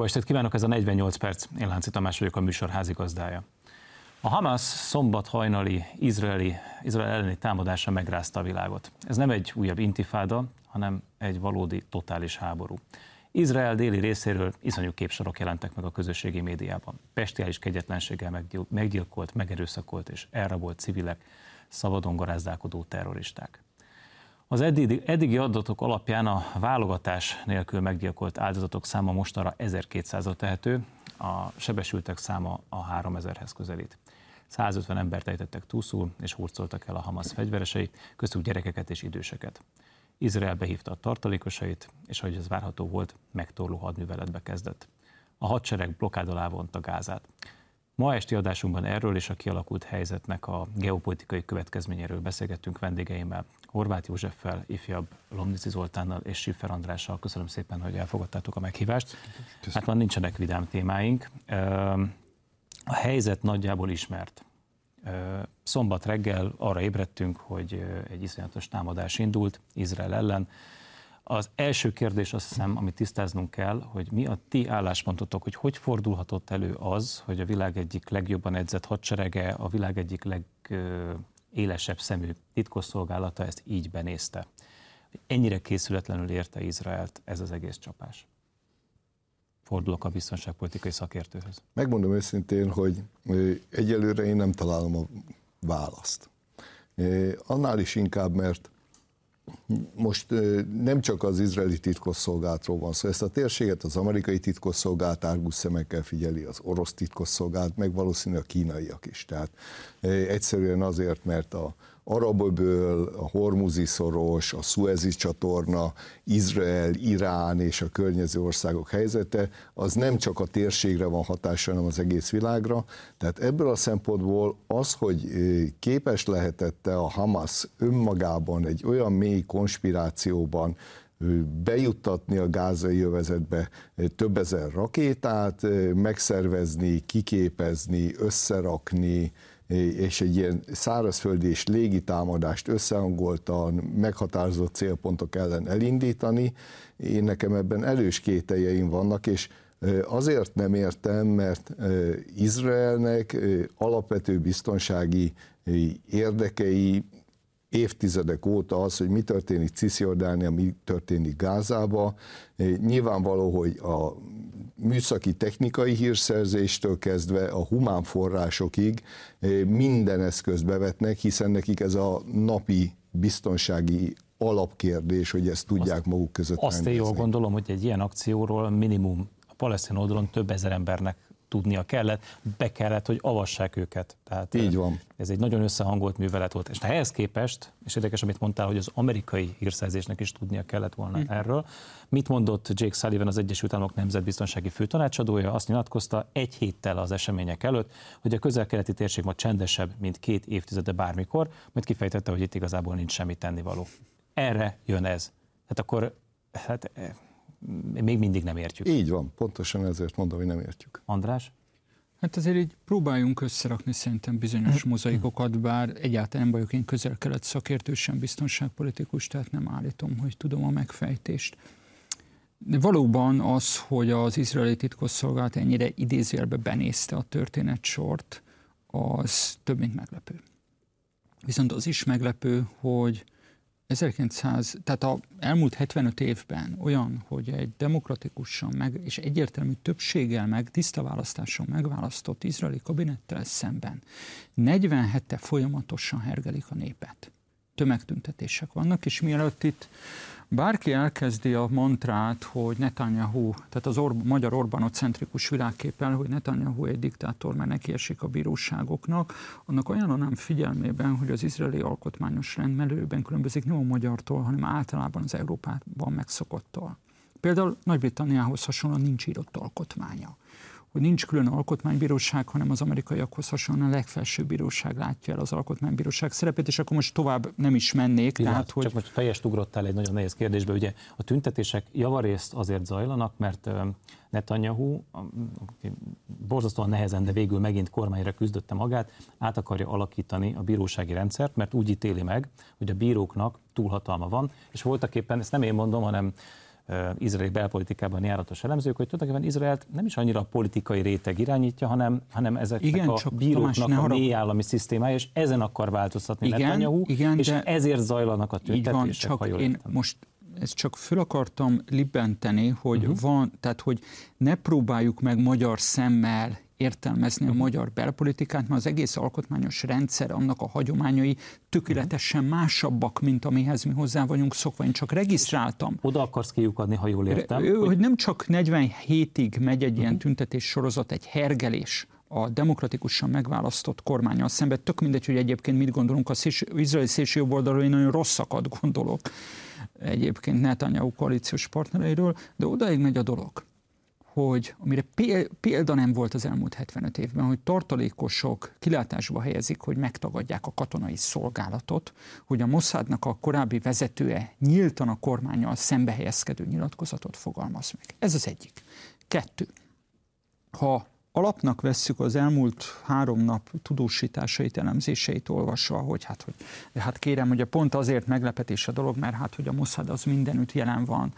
Jó estét kívánok, ez a 48 perc. Én Lánci Tamás vagyok, a műsor házigazdája. A Hamas szombat hajnali izraeli, izrael elleni támadása megrázta a világot. Ez nem egy újabb intifáda, hanem egy valódi totális háború. Izrael déli részéről iszonyú képsorok jelentek meg a közösségi médiában. Pestiális kegyetlenséggel meggyilkolt, megerőszakolt és elrabolt civilek, szabadon garázdálkodó terroristák. Az eddigi, eddigi adatok alapján a válogatás nélkül meggyilkolt áldozatok száma mostanra 1200-ra tehető, a sebesültek száma a 3000-hez közelít. 150 embert ejtettek túlszul, és hurcoltak el a Hamas fegyveresei, köztük gyerekeket és időseket. Izrael behívta a tartalékosait, és ahogy ez várható volt, megtorló hadműveletbe kezdett. A hadsereg blokkád alá vonta Gázát. Ma esti adásunkban erről és a kialakult helyzetnek a geopolitikai következményéről beszélgettünk vendégeimmel, Horváth Józseffel, ifjabb Lomnici Zoltánnal és Siffer Andrással. Köszönöm szépen, hogy elfogadtátok a meghívást. Köszönöm. Hát van nincsenek vidám témáink. A helyzet nagyjából ismert. Szombat reggel arra ébredtünk, hogy egy iszonyatos támadás indult Izrael ellen. Az első kérdés azt hiszem, amit tisztáznunk kell, hogy mi a ti álláspontotok, hogy hogy fordulhatott elő az, hogy a világ egyik legjobban edzett hadserege, a világ egyik legélesebb szemű titkosszolgálata ezt így benézte. Ennyire készületlenül érte Izraelt ez az egész csapás. Fordulok a biztonságpolitikai szakértőhöz. Megmondom őszintén, hogy egyelőre én nem találom a választ. Annál is inkább, mert most nem csak az izraeli titkosszolgálatról van szó, ezt a térséget az amerikai titkosszolgálat árgus szemekkel figyeli, az orosz titkosszolgálat, meg valószínűleg a kínaiak is. Tehát egyszerűen azért, mert a, Araböböl, a Hormuzi szoros, a Suezi csatorna, Izrael, Irán és a környező országok helyzete, az nem csak a térségre van hatása, hanem az egész világra. Tehát ebből a szempontból az, hogy képes lehetette a Hamas önmagában egy olyan mély konspirációban bejuttatni a gázai jövezetbe több ezer rakétát, megszervezni, kiképezni, összerakni, és egy ilyen szárazföldi és légi támadást összehangoltan meghatározott célpontok ellen elindítani. Én nekem ebben elős kételjeim vannak, és azért nem értem, mert Izraelnek alapvető biztonsági érdekei évtizedek óta az, hogy mi történik Cisziordánia, mi történik Gázába. Nyilvánvaló, hogy a műszaki technikai hírszerzéstől kezdve a humán forrásokig eh, minden eszközt bevetnek, hiszen nekik ez a napi biztonsági alapkérdés, hogy ezt tudják azt, maguk között Azt rendezni. én jól gondolom, hogy egy ilyen akcióról minimum a palesztin oldalon több ezer embernek tudnia kellett, be kellett, hogy avassák őket. Tehát Így van. Ez egy nagyon összehangolt művelet volt. És ehhez képest, és érdekes, amit mondtál, hogy az amerikai hírszerzésnek is tudnia kellett volna mm. erről. Mit mondott Jake Sullivan, az Egyesült Államok Nemzetbiztonsági Főtanácsadója? Azt nyilatkozta egy héttel az események előtt, hogy a közel-keleti térség ma csendesebb, mint két évtizede bármikor, majd kifejtette, hogy itt igazából nincs semmi tennivaló. Erre jön ez. Hát akkor hát, eh, még mindig nem értjük. Így van, pontosan ezért mondom, hogy nem értjük. András? Hát azért így próbáljunk összerakni szerintem bizonyos mozaikokat, bár egyáltalán nem vagyok én közel-kelet szakértő, sem biztonságpolitikus, tehát nem állítom, hogy tudom a megfejtést. De valóban az, hogy az izraeli titkosszolgálat ennyire idézőjelbe benézte a történet sort, az több, mint meglepő. Viszont az is meglepő, hogy 1900, tehát a elmúlt 75 évben olyan, hogy egy demokratikusan meg, és egyértelmű többséggel meg, tiszta választáson megválasztott izraeli kabinettel szemben 47-e folyamatosan hergelik a népet. Tömegtüntetések vannak, és mielőtt itt bárki elkezdi a mantrát, hogy Netanyahu, tehát az Or- magyar Orbánocentrikus világképpel, hogy Netanyahu egy diktátor, mert neki esik a bíróságoknak, annak ajánlanám figyelmében, hogy az izraeli alkotmányos rend melőben különbözik nem a magyartól, hanem általában az Európában megszokottól. Például Nagy-Britanniához hasonlóan nincs írott alkotmánya hogy nincs külön alkotmánybíróság, hanem az amerikaiakhoz hasonlóan a legfelsőbb bíróság látja el az alkotmánybíróság szerepét, és akkor most tovább nem is mennék. Pillanat, tehát, hogy... Csak most fejest ugrottál egy nagyon nehéz kérdésbe. Ugye a tüntetések javarészt azért zajlanak, mert Netanyahu, borzasztóan nehezen, de végül megint kormányra küzdötte magát, át akarja alakítani a bírósági rendszert, mert úgy ítéli meg, hogy a bíróknak túlhatalma van, és voltak éppen, ezt nem én mondom, hanem izraeli belpolitikában járatos elemzők, hogy tulajdonképpen Izraelt nem is annyira a politikai réteg irányítja, hanem, hanem ezeknek igen, a csak bíróknak Tamás, a mély állami szisztémája, és ezen akar változtatni igen, Netanyahu, igen, és de ezért zajlanak a tüntetések, van, csak ha jól én értem. most ezt csak föl akartam libbenteni, hogy uh-huh. van, tehát hogy ne próbáljuk meg magyar szemmel értelmezni a mhm. magyar belpolitikát, mert az egész alkotmányos rendszer, annak a hagyományai tökéletesen másabbak, mint amihez mi hozzá vagyunk szokva. Én csak regisztráltam. Oda akarsz kiukadni, ha jól értem. Hogy, hogy nem csak 47-ig megy egy ilyen mhm. tüntetés sorozat, egy hergelés, a demokratikusan megválasztott kormányal szemben, tök mindegy, hogy egyébként mit gondolunk, az izraeli szélső oldalról én nagyon rosszakat gondolok egyébként Netanyahu koalíciós partnereiről, de odaig megy a dolog, hogy amire példa nem volt az elmúlt 75 évben, hogy tartalékosok kilátásba helyezik, hogy megtagadják a katonai szolgálatot, hogy a Mossadnak a korábbi vezetője nyíltan a kormányjal szembehelyezkedő nyilatkozatot fogalmaz meg. Ez az egyik. Kettő. Ha alapnak vesszük az elmúlt három nap tudósításait, elemzéseit olvasva, hogy hát, hogy hát kérem, hogy pont azért meglepetés a dolog, mert hát, hogy a Mossad az mindenütt jelen van,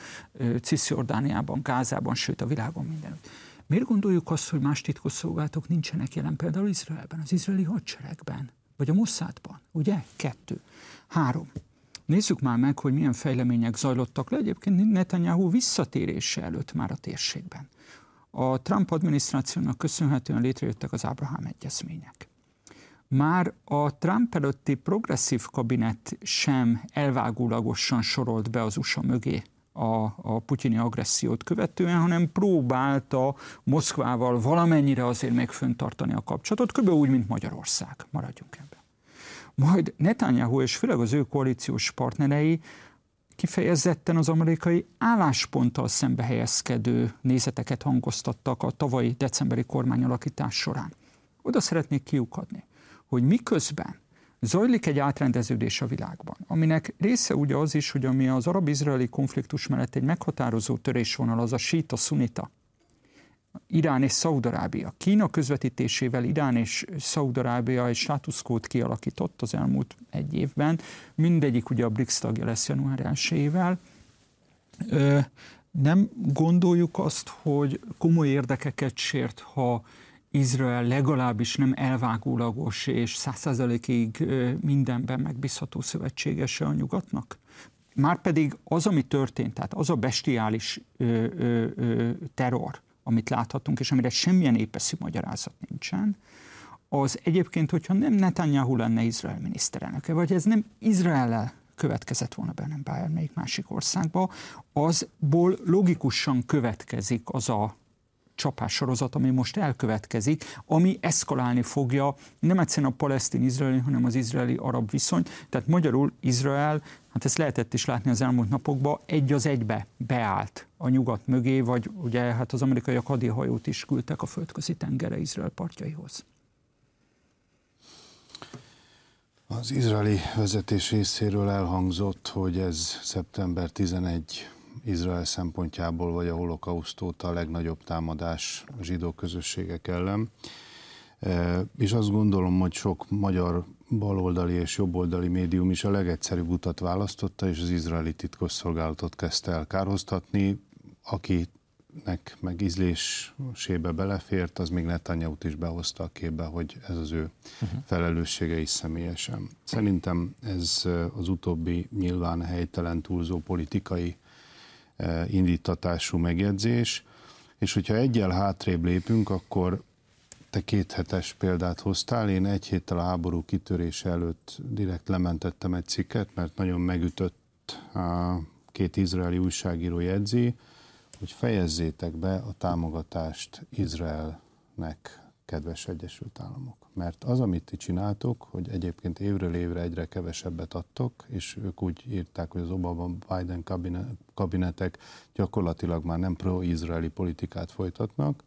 Cisziordániában, Gázában, sőt a világon mindenütt. Miért gondoljuk azt, hogy más titkosszolgálatok nincsenek jelen például Izraelben, az izraeli hadseregben, vagy a Mossadban, ugye? Kettő. Három. Nézzük már meg, hogy milyen fejlemények zajlottak le egyébként Netanyahu visszatérése előtt már a térségben a Trump adminisztrációnak köszönhetően létrejöttek az Abraham egyezmények. Már a Trump előtti progresszív kabinet sem elvágólagosan sorolt be az USA mögé a, a putyini agressziót követően, hanem próbálta Moszkvával valamennyire azért még föntartani a kapcsolatot, kb. úgy, mint Magyarország. Maradjunk ebben. Majd Netanyahu és főleg az ő koalíciós partnerei kifejezetten az amerikai állásponttal szembe helyezkedő nézeteket hangoztattak a tavalyi decemberi kormányalakítás során. Oda szeretnék kiukadni, hogy miközben zajlik egy átrendeződés a világban, aminek része ugye az is, hogy ami az arab-izraeli konfliktus mellett egy meghatározó törésvonal, az a síta szunita Irán és Szaudarábia. Kína közvetítésével Irán és Szaudarábia egy státuszkót kialakított az elmúlt egy évben. Mindegyik ugye a BRICS tagja lesz január 1 Nem gondoljuk azt, hogy komoly érdekeket sért, ha Izrael legalábbis nem elvágólagos és százszerzelékig mindenben megbízható szövetségese a nyugatnak? Márpedig az, ami történt, tehát az a bestiális ö, ö, ö, terror, amit láthatunk, és amire semmilyen épeszű magyarázat nincsen, az egyébként, hogyha nem Netanyahu lenne Izrael miniszterelnöke, vagy ez nem Izrael következett volna be, nem bármelyik másik országba, azból logikusan következik az a csapássorozat, ami most elkövetkezik, ami eszkalálni fogja nem egyszerűen a palesztin-izraeli, hanem az izraeli-arab viszony. Tehát magyarul Izrael, hát ezt lehetett is látni az elmúlt napokban, egy az egybe beállt a nyugat mögé, vagy ugye hát az amerikaiak hadihajót is küldtek a földközi tengere Izrael partjaihoz. Az izraeli vezetés részéről elhangzott, hogy ez szeptember 11 Izrael szempontjából, vagy a holokauszt óta a legnagyobb támadás a zsidó közösségek ellen. E, és azt gondolom, hogy sok magyar baloldali és jobboldali médium is a legegyszerűbb utat választotta, és az izraeli titkosszolgálatot kezdte el kárhoztatni, akinek meg ízlésébe belefért, az még netanyahu is behozta a képbe, hogy ez az ő uh-huh. felelőssége is személyesen. Szerintem ez az utóbbi nyilván helytelen túlzó politikai E, indítatású megjegyzés, és hogyha egyel hátrébb lépünk, akkor te két hetes példát hoztál, én egy héttel a háború kitörése előtt direkt lementettem egy cikket, mert nagyon megütött a két izraeli újságíró jegyzi, hogy fejezzétek be a támogatást Izraelnek, kedves Egyesült Államok. Mert az, amit ti csináltok, hogy egyébként évről évre egyre kevesebbet adtok, és ők úgy írták, hogy az Obama-Biden kabinetek gyakorlatilag már nem pro-izraeli politikát folytatnak,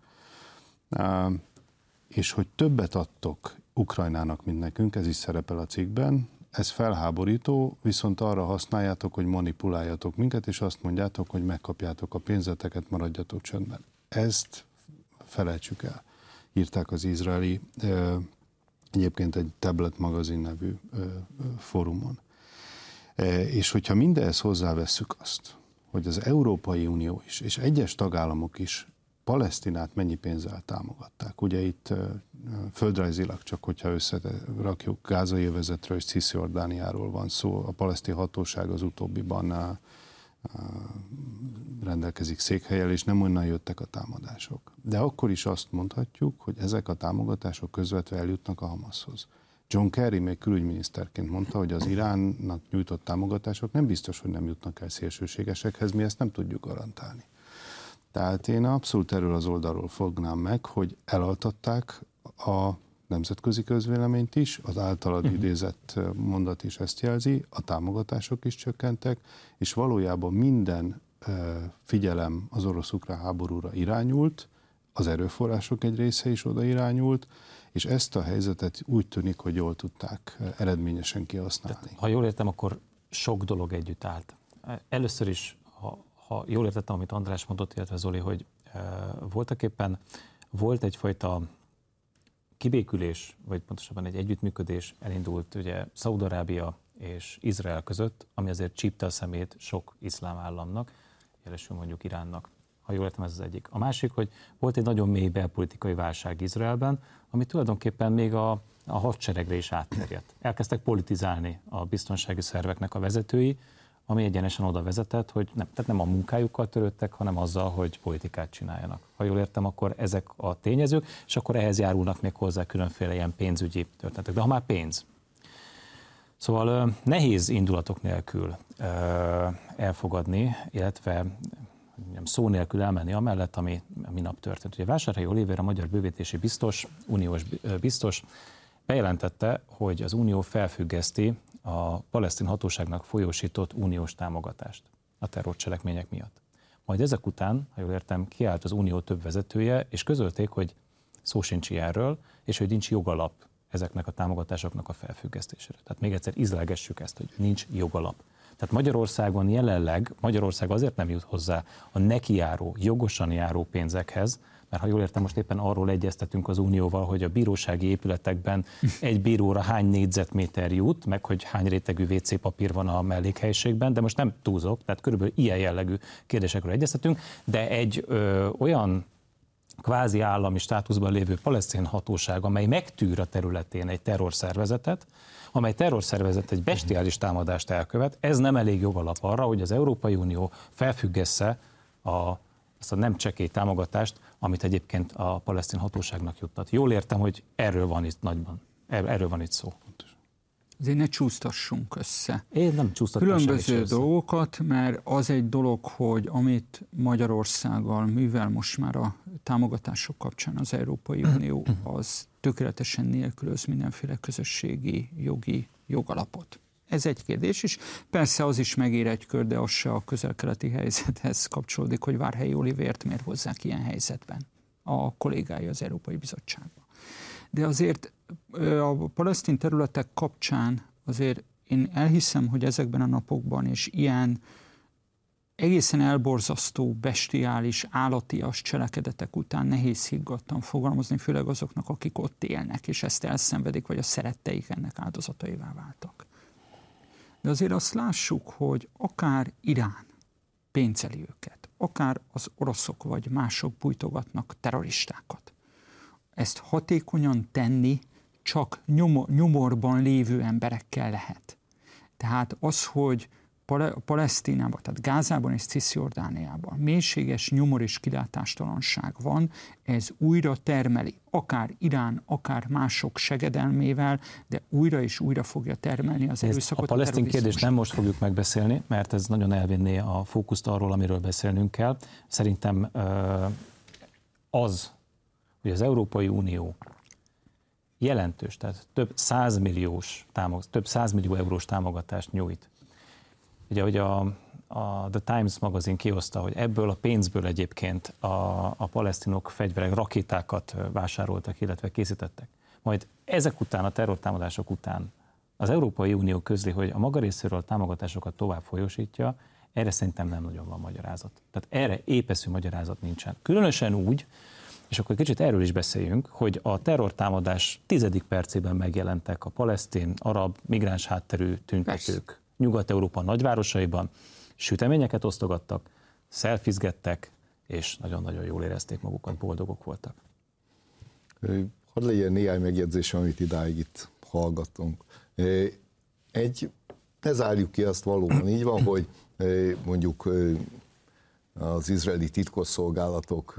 és hogy többet adtok Ukrajnának, mint nekünk, ez is szerepel a cikkben, ez felháborító, viszont arra használjátok, hogy manipuláljatok minket, és azt mondjátok, hogy megkapjátok a pénzeteket, maradjatok csöndben. Ezt felejtsük el, írták az izraeli egyébként egy tablet magazin nevű fórumon. És hogyha mindehhez hozzávesszük azt, hogy az Európai Unió is, és egyes tagállamok is Palesztinát mennyi pénzzel támogatták. Ugye itt földrajzilag csak, hogyha összerakjuk Gázai övezetről és Cisziordániáról van szó, a palesztin hatóság az utóbbiban rendelkezik székhelyel, és nem onnan jöttek a támadások. De akkor is azt mondhatjuk, hogy ezek a támogatások közvetve eljutnak a Hamashoz. John Kerry még külügyminiszterként mondta, hogy az Iránnak nyújtott támogatások nem biztos, hogy nem jutnak el szélsőségesekhez, mi ezt nem tudjuk garantálni. Tehát én abszolút erről az oldalról fognám meg, hogy elaltatták a nemzetközi közvéleményt is, az általad uh-huh. idézett mondat is ezt jelzi, a támogatások is csökkentek, és valójában minden figyelem az orosz-ukrán háborúra irányult, az erőforrások egy része is oda irányult, és ezt a helyzetet úgy tűnik, hogy jól tudták eredményesen kihasználni. Tehát, ha jól értem, akkor sok dolog együtt állt. Először is, ha, ha jól értettem, amit András mondott, illetve Zoli, hogy e, voltak éppen volt egyfajta kibékülés, vagy pontosabban egy együttműködés elindult ugye Szaudarábia és Izrael között, ami azért csípte a szemét sok iszlám államnak, jelesül mondjuk Iránnak. Ha jól értem, ez az egyik. A másik, hogy volt egy nagyon mély belpolitikai válság Izraelben, ami tulajdonképpen még a, a hadseregre is átterjedt. Elkezdtek politizálni a biztonsági szerveknek a vezetői, ami egyenesen oda vezetett, hogy nem, tehát nem a munkájukkal törődtek, hanem azzal, hogy politikát csináljanak. Ha jól értem, akkor ezek a tényezők, és akkor ehhez járulnak még hozzá különféle ilyen pénzügyi történetek. De ha már pénz. Szóval nehéz indulatok nélkül elfogadni, illetve szó nélkül elmenni amellett, ami minap történt. Ugye Vásárhelyi Olivér, a magyar bővítési biztos, uniós biztos, bejelentette, hogy az Unió felfüggeszti a palesztin hatóságnak folyósított uniós támogatást a terrorcselekmények miatt. Majd ezek után, ha jól értem, kiállt az Unió több vezetője, és közölték, hogy szó sincs ilyenről, és hogy nincs jogalap ezeknek a támogatásoknak a felfüggesztésére. Tehát még egyszer izlegessük ezt, hogy nincs jogalap. Tehát Magyarországon jelenleg, Magyarország azért nem jut hozzá a nekiáró, jogosan járó pénzekhez, mert ha jól értem, most éppen arról egyeztetünk az Unióval, hogy a bírósági épületekben egy bíróra hány négyzetméter jut, meg hogy hány rétegű WC papír van a mellékhelyiségben, de most nem túlzok, tehát körülbelül ilyen jellegű kérdésekről egyeztetünk, de egy ö, olyan kvázi állami státuszban lévő palesztin hatóság, amely megtűr a területén egy terrorszervezetet, amely terrorszervezet egy bestiális támadást elkövet, ez nem elég jogalap arra, hogy az Európai Unió felfüggesse a, ezt a nem csekély támogatást, amit egyébként a palesztin hatóságnak juttat. Jól értem, hogy erről van itt nagyban, er, erről van itt szó. Azért ne csúsztassunk össze. Én nem csúsztatom Különböző dolgokat, mert az egy dolog, hogy amit Magyarországgal művel most már a támogatások kapcsán az Európai Unió, az tökéletesen nélkülöz mindenféle közösségi jogi jogalapot. Ez egy kérdés is. Persze az is megér egy kör, de az se a közelkeleti helyzethez kapcsolódik, hogy Várhelyi Olivért miért hozzák ilyen helyzetben a kollégái az Európai Bizottságban. De azért a palesztin területek kapcsán azért én elhiszem, hogy ezekben a napokban és ilyen egészen elborzasztó, bestiális, állatias cselekedetek után nehéz higgadtan fogalmazni, főleg azoknak, akik ott élnek, és ezt elszenvedik, vagy a szeretteik ennek áldozataivá váltak. De azért azt lássuk, hogy akár Irán pénzeli őket, akár az oroszok vagy mások bújtogatnak terroristákat. Ezt hatékonyan tenni csak nyomorban lévő emberekkel lehet. Tehát az, hogy Palesztinában, tehát Gázában és Cisziordániában mélységes nyomor és kilátástalanság van, ez újra termeli, akár Irán, akár mások segedelmével, de újra és újra fogja termelni az erőszakot. A palesztin kérdést nem most fogjuk megbeszélni, mert ez nagyon elvinné a fókuszt arról, amiről beszélnünk kell. Szerintem az, hogy az Európai Unió jelentős, tehát több százmilliós, több százmillió eurós támogatást nyújt Ugye, hogy a, a The Times magazin kioszta, hogy ebből a pénzből egyébként a, a palesztinok fegyverek, rakétákat vásároltak, illetve készítettek. Majd ezek után, a terrortámadások után az Európai Unió közli, hogy a maga részéről a támogatásokat tovább folyosítja, erre szerintem nem nagyon van magyarázat. Tehát erre épeszű magyarázat nincsen. Különösen úgy, és akkor kicsit erről is beszéljünk, hogy a terrortámadás tizedik percében megjelentek a palesztin, arab, migráns hátterű tüntetők. Persze Nyugat-Európa nagyvárosaiban, Süteményeket osztogattak, szelfizgettek, és nagyon-nagyon jól érezték magukat, boldogok voltak. Hadd legyen néhány megjegyzés, amit idáig itt hallgatunk. Egy, ne zárjuk ki azt valóban így van, hogy mondjuk az izraeli titkosszolgálatok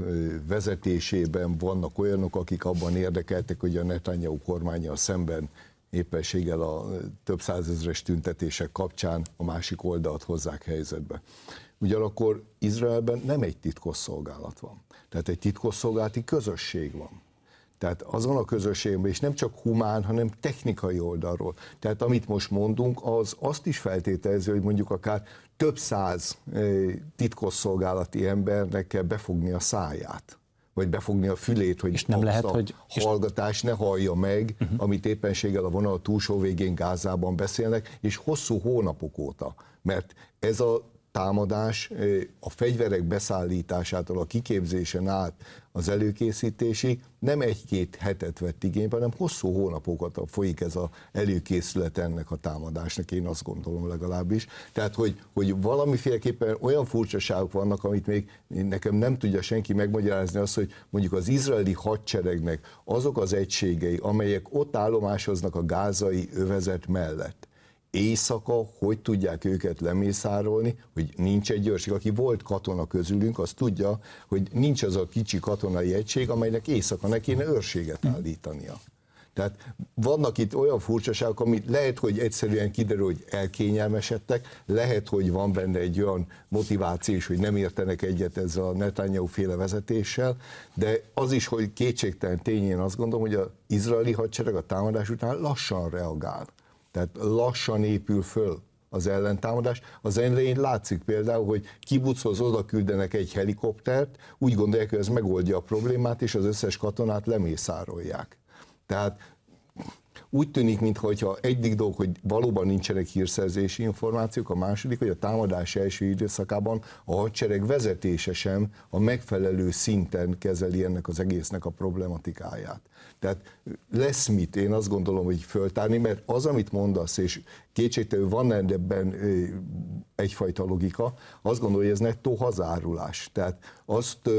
vezetésében vannak olyanok, akik abban érdekeltek, hogy a Netanyahu kormánya szemben éppenséggel a több százezres tüntetések kapcsán a másik oldalt hozzák helyzetbe. Ugyanakkor Izraelben nem egy titkosszolgálat van. Tehát egy titkosszolgálati közösség van. Tehát azon a közösségben, és nem csak humán, hanem technikai oldalról. Tehát amit most mondunk, az azt is feltételező, hogy mondjuk akár több száz titkosszolgálati embernek kell befogni a száját vagy befogni a fülét, hogy és nem lehet, a hogy hallgatás ne hallja meg, uh-huh. amit éppenséggel a vonal túlsó végén Gázában beszélnek, és hosszú hónapok óta. Mert ez a támadás a fegyverek beszállításától a kiképzésen át az előkészítésig nem egy-két hetet vett igénybe, hanem hosszú hónapokat folyik ez az előkészület ennek a támadásnak, én azt gondolom legalábbis. Tehát, hogy, hogy valamiféleképpen olyan furcsaságok vannak, amit még nekem nem tudja senki megmagyarázni, az, hogy mondjuk az izraeli hadseregnek azok az egységei, amelyek ott állomásoznak a gázai övezet mellett, éjszaka hogy tudják őket lemészárolni, hogy nincs egy őrség. Aki volt katona közülünk, az tudja, hogy nincs az a kicsi katonai egység, amelynek éjszaka ne kéne őrséget állítania. Tehát vannak itt olyan furcsaságok, amit lehet, hogy egyszerűen kiderül, hogy elkényelmesedtek, lehet, hogy van benne egy olyan motiváció is, hogy nem értenek egyet ezzel a Netanyahu féle vezetéssel, de az is, hogy kétségtelen tény, én azt gondolom, hogy az izraeli hadsereg a támadás után lassan reagál. Tehát lassan épül föl az ellentámadás. Az elején látszik például, hogy kibuchoz oda küldenek egy helikoptert, úgy gondolják, hogy ez megoldja a problémát, és az összes katonát lemészárolják. Tehát úgy tűnik, mintha egyik dolog, hogy valóban nincsenek hírszerzési információk, a második, hogy a támadás első időszakában a hadsereg vezetése sem a megfelelő szinten kezeli ennek az egésznek a problematikáját. Tehát lesz mit, én azt gondolom, hogy föltárni, mert az, amit mondasz, és kétségtelenül van ebben egyfajta logika, azt gondolom, hogy ez nettó hazárulás. Tehát azt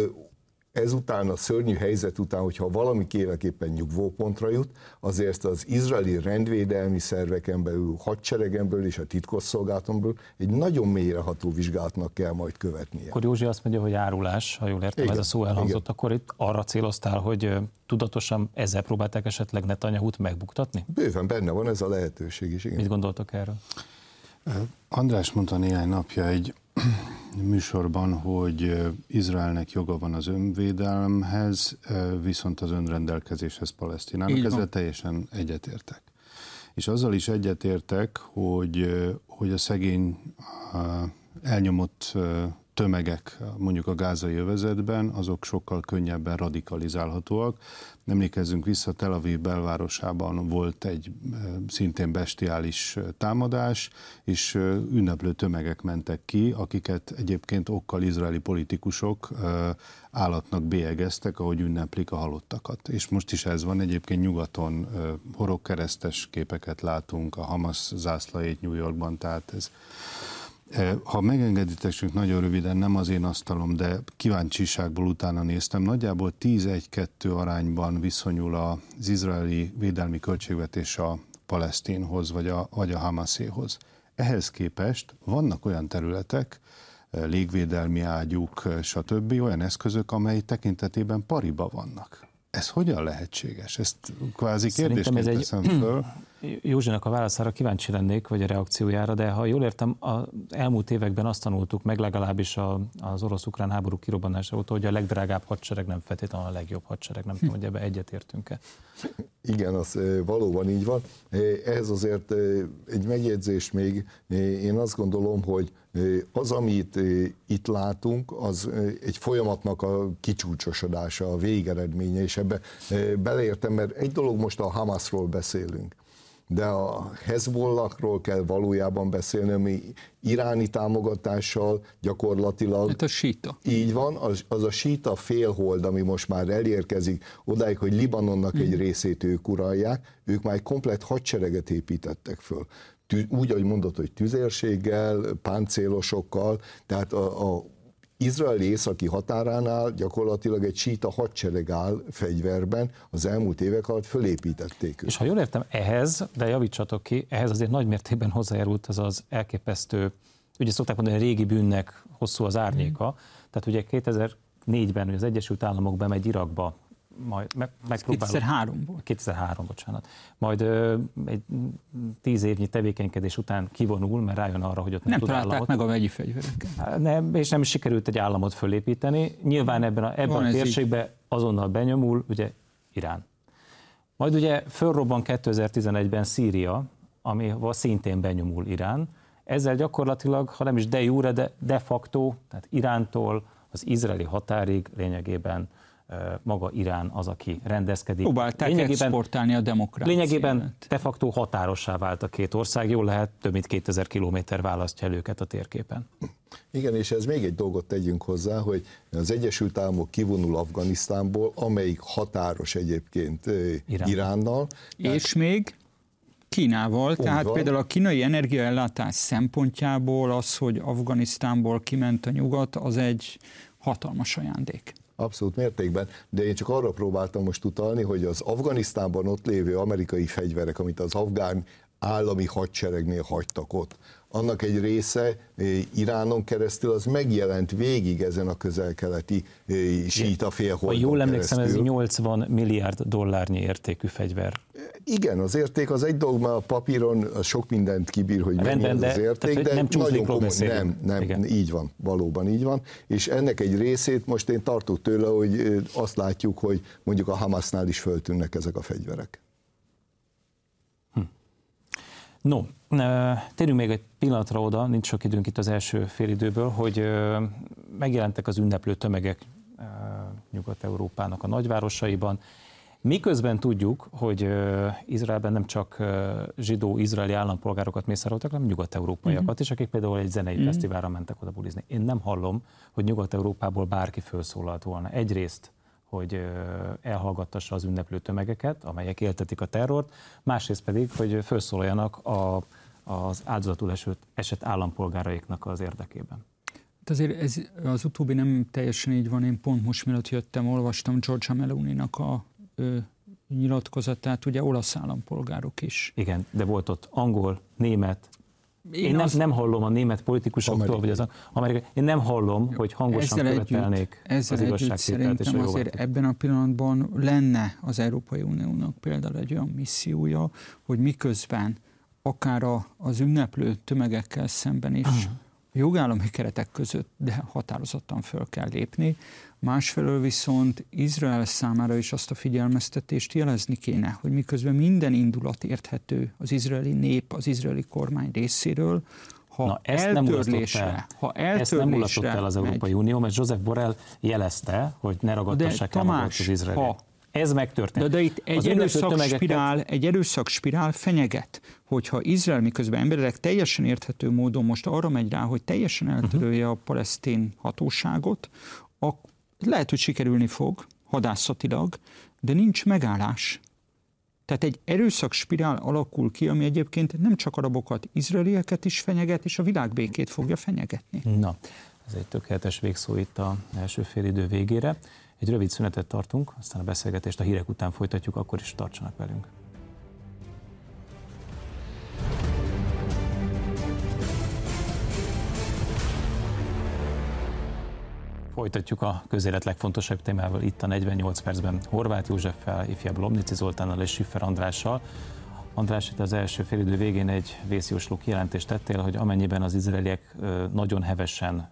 ezután a szörnyű helyzet után, hogyha valami kéleképpen nyugvópontra jut, azért az izraeli rendvédelmi szerveken belül, hadseregen belül és a titkosszolgálaton belül egy nagyon mélyreható vizsgálatnak kell majd követnie. Akkor Józsi azt mondja, hogy árulás, ha jól értem, igen, ez a szó elhangzott, igen. akkor itt arra céloztál, hogy tudatosan ezzel próbálták esetleg Netanyahut megbuktatni? Bőven benne van ez a lehetőség is. Igen. Mit gondoltak erről? András mondta néhány napja egy műsorban, hogy Izraelnek joga van az önvédelemhez, viszont az önrendelkezéshez Palesztinának. Ezzel teljesen egyetértek. És azzal is egyetértek, hogy, hogy a szegény elnyomott tömegek mondjuk a gázai övezetben, azok sokkal könnyebben radikalizálhatóak. Emlékezzünk vissza, Tel Aviv belvárosában volt egy szintén bestiális támadás, és ünneplő tömegek mentek ki, akiket egyébként okkal izraeli politikusok állatnak bélyegeztek, ahogy ünneplik a halottakat. És most is ez van, egyébként nyugaton horogkeresztes képeket látunk, a Hamas zászlajét New Yorkban, tehát ez ha megengeditek, nagyon röviden, nem az én asztalom, de kíváncsiságból utána néztem, nagyjából 10-1-2 arányban viszonyul az izraeli védelmi költségvetés a palesztinhoz, vagy a, vagy a Hamaséhoz. Ehhez képest vannak olyan területek, légvédelmi ágyuk, stb. olyan eszközök, amely tekintetében pariba vannak. Ez hogyan lehetséges? Ezt kvázi kérdésként ez egy... teszem föl. Józsinak a válaszára kíváncsi lennék, vagy a reakciójára, de ha jól értem, az elmúlt években azt tanultuk meg legalábbis a, az orosz-ukrán háború kirobbanása óta, hogy a legdrágább hadsereg nem feltétlenül a legjobb hadsereg. Nem tudom, hogy ebbe egyetértünk-e. Igen, az valóban így van. Ehhez azért egy megjegyzés még. Én azt gondolom, hogy az, amit itt látunk, az egy folyamatnak a kicsúcsosodása, a végeredménye, és ebbe beleértem, mert egy dolog most a Hamasról beszélünk de a Hezbollahról kell valójában beszélni, ami iráni támogatással gyakorlatilag... Hát a síta. Így van, az, az a síta félhold, ami most már elérkezik odáig, hogy Libanonnak mm. egy részét ők uralják, ők már egy komplet hadsereget építettek föl. úgy, ahogy mondott, hogy tüzérséggel, páncélosokkal, tehát a, a izraeli északi határánál gyakorlatilag egy síta hadsereg áll fegyverben, az elmúlt évek alatt fölépítették őt. És ha jól értem, ehhez, de javítsatok ki, ehhez azért nagy mértékben hozzájárult az az elképesztő, ugye szokták mondani, hogy a régi bűnnek hosszú az árnyéka, mm. tehát ugye 2004-ben az Egyesült Államok bemegy Irakba majd meg, megpróbálok. 2003 volt. 2003, bocsánat. Majd ö, egy tíz évnyi tevékenykedés után kivonul, mert rájön arra, hogy ott nem, nem tud államot. meg a vegyi fegyvereket. Nem, és nem sikerült egy államot fölépíteni. Nyilván ebben a, ebben a térségben így. azonnal benyomul, ugye Irán. Majd ugye fölrobban 2011-ben Szíria, ami szintén benyomul Irán. Ezzel gyakorlatilag, ha nem is de jure, de de facto, tehát Irántól az izraeli határig lényegében maga Irán az, aki rendezkedik. Próbálták lényegében, exportálni a demokráciát. Lényegében de facto határossá vált a két ország, jól lehet, több mint 2000 kilométer választja el őket a térképen. Igen, és ez még egy dolgot tegyünk hozzá, hogy az Egyesült Államok kivonul Afganisztánból, amelyik határos egyébként Irán. Iránnal. És még Kínával, Úgy tehát van. például a kínai energiaellátás szempontjából az, hogy Afganisztánból kiment a nyugat, az egy hatalmas ajándék. Abszolút mértékben, de én csak arra próbáltam most utalni, hogy az Afganisztánban ott lévő amerikai fegyverek, amit az afgán állami hadseregnél hagytak ott, annak egy része Iránon keresztül az megjelent végig ezen a közel-keleti síta félholdon Ha jól emlékszem, ez 80 milliárd dollárnyi értékű fegyver. Igen, az érték az egy dolog, mert a papíron sok mindent kibír, hogy mennyi az, az érték, tehát, de nem nagyon komoly. Nem, nem, Igen. így van, valóban így van. És ennek egy részét most én tartok tőle, hogy azt látjuk, hogy mondjuk a Hamasnál is föltűnnek ezek a fegyverek. No, térjünk még egy pillanatra oda, nincs sok időnk itt az első félidőből, hogy megjelentek az ünneplő tömegek Nyugat-Európának a nagyvárosaiban, Miközben tudjuk, hogy Izraelben nem csak zsidó-izraeli állampolgárokat mészároltak, hanem nyugat-európaiakat uh-huh. is, akik például egy zenei uh-huh. fesztiválra mentek oda bulizni. Én nem hallom, hogy nyugat-európából bárki felszólalt volna. Egyrészt hogy elhallgattassa az ünneplő tömegeket, amelyek éltetik a terrort, másrészt pedig, hogy felszólaljanak a, az áldozatul esett, esett állampolgáraiknak az érdekében. Hát azért ez, az utóbbi nem teljesen így van. Én pont most mielőtt jöttem, olvastam Georgia Meloni-nak a ö, nyilatkozatát, ugye olasz állampolgárok is. Igen, de volt ott angol, német, én, én nem, az... nem hallom a német politikusoktól, vagy az amerikai, én nem hallom, hogy hangosan ezzel követelnék együtt, ezzel az igazságtételt és a azért ebben a pillanatban lenne az Európai Uniónak például egy olyan missziója, hogy miközben akár a, az ünneplő tömegekkel szemben is jogállami keretek között, de határozottan föl kell lépni, Másfelől viszont Izrael számára is azt a figyelmeztetést jelezni kéne, hogy miközben minden indulat érthető az izraeli nép, az izraeli kormány részéről, ha Na, ezt eltörlésre, nem el. ha eltörlésre ezt nem mulatott el az Európai megy. Unió, mert Joseph Borrell jelezte, hogy ne ragadtassák el Tamás, az izraeli. Ha ez megtörtént. De, de itt egy erőszakspirál, egy erőszakspirál fenyeget, hogyha Izrael miközben emberek teljesen érthető módon most arra megy rá, hogy teljesen eltörölje uh-huh. a palesztin hatóságot, lehet, hogy sikerülni fog, hadászatilag, de nincs megállás. Tehát egy erőszak spirál alakul ki, ami egyébként nem csak arabokat, izraelieket is fenyeget, és a világbékét fogja fenyegetni. Na, ez egy tökéletes végszó itt a első félidő végére. Egy rövid szünetet tartunk, aztán a beszélgetést a hírek után folytatjuk, akkor is tartsanak velünk. Folytatjuk a közélet legfontosabb témával itt a 48 percben Horváth Józseffel, ifjabb Lomnici Zoltánnal és Siffer Andrással. András, itt az első félidő végén egy vészjósló kijelentést tettél, hogy amennyiben az izraeliek nagyon hevesen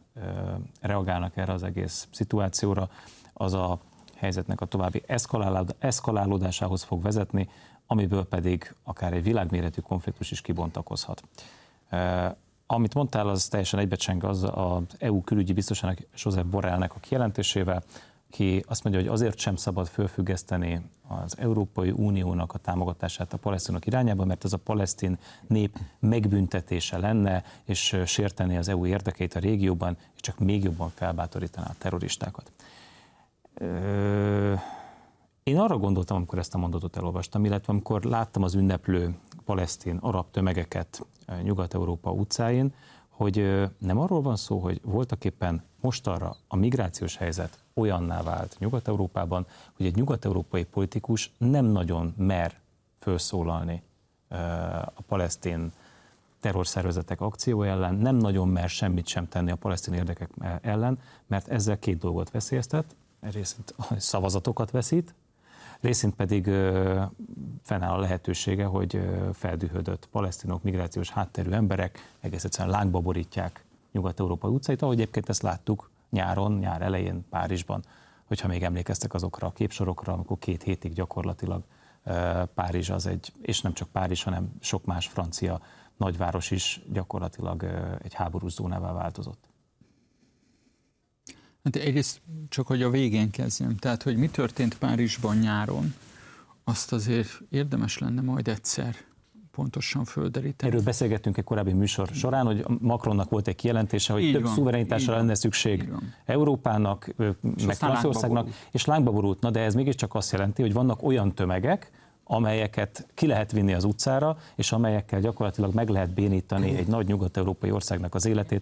reagálnak erre az egész szituációra, az a helyzetnek a további eszkalálódásához fog vezetni, amiből pedig akár egy világméretű konfliktus is kibontakozhat. Amit mondtál, az teljesen egybecseng az az EU külügyi biztosának Joseph Borrellnek a kijelentésével, ki azt mondja, hogy azért sem szabad fölfüggeszteni az Európai Uniónak a támogatását a palesztinok irányába, mert ez a palesztin nép megbüntetése lenne, és sérteni az EU érdekeit a régióban, és csak még jobban felbátorítaná a terroristákat. Én arra gondoltam, amikor ezt a mondatot elolvastam, illetve amikor láttam az ünneplő palesztin, arab tömegeket Nyugat-Európa utcáin, hogy nem arról van szó, hogy voltak éppen mostanra a migrációs helyzet olyanná vált Nyugat-Európában, hogy egy nyugat-európai politikus nem nagyon mer felszólalni a palesztin terrorszervezetek akció ellen, nem nagyon mer semmit sem tenni a palesztin érdekek ellen, mert ezzel két dolgot veszélyeztet, részint szavazatokat veszít, részint pedig fennáll a lehetősége, hogy feldühödött palesztinok, migrációs hátterű emberek egész egyszerűen lángba borítják Nyugat-Európai utcait, ahogy egyébként ezt láttuk nyáron, nyár elején Párizsban, hogyha még emlékeztek azokra a képsorokra, amikor két hétig gyakorlatilag Párizs az egy, és nem csak Párizs, hanem sok más francia nagyváros is gyakorlatilag egy háborús zónává változott. Hát egyrészt csak, hogy a végén kezdjem. Tehát, hogy mi történt Párizsban nyáron, azt azért érdemes lenne majd egyszer pontosan földeríteni. Erről beszélgettünk egy korábbi műsor során, hogy Macronnak volt egy kijelentése, hogy Így több van, szuverenitásra lenne szükség Európának, és meg Franciaországnak, és lángba borult. Na, de ez mégiscsak azt jelenti, hogy vannak olyan tömegek, amelyeket ki lehet vinni az utcára, és amelyekkel gyakorlatilag meg lehet bénítani egy nagy nyugat-európai országnak az életét,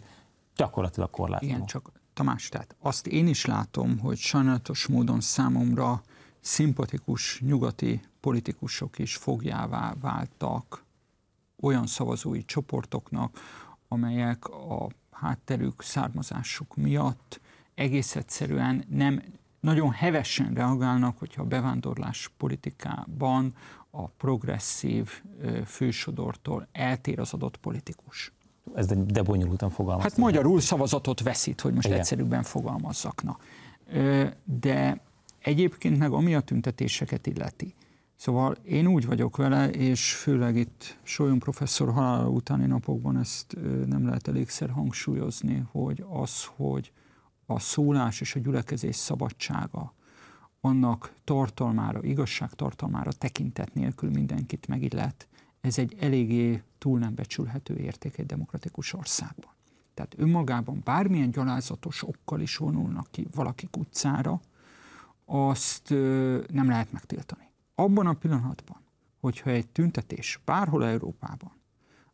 gyakorlatilag korlátlanul. Igen, csak Tamás, tehát azt én is látom, hogy sajnálatos módon számomra szimpatikus nyugati politikusok is fogjává váltak olyan szavazói csoportoknak, amelyek a hátterük, származásuk miatt egész egyszerűen nem nagyon hevesen reagálnak, hogyha a bevándorlás politikában a progresszív fősodortól eltér az adott politikus. Ez de, de bonyolultan fogalmaz. Hát magyarul szavazatot veszít, hogy most Igen. egyszerűbben fogalmazzak. Na. De egyébként meg ami a tüntetéseket illeti. Szóval én úgy vagyok vele, és főleg itt Solyon professzor halála utáni napokban ezt nem lehet elégszer hangsúlyozni, hogy az, hogy a szólás és a gyülekezés szabadsága, annak tartalmára, igazság tartalmára tekintet nélkül mindenkit megillet, ez egy eléggé túl nem becsülhető érték egy demokratikus országban. Tehát önmagában bármilyen gyalázatos okkal is vonulnak ki valakik utcára, azt nem lehet megtiltani. Abban a pillanatban, hogyha egy tüntetés bárhol Európában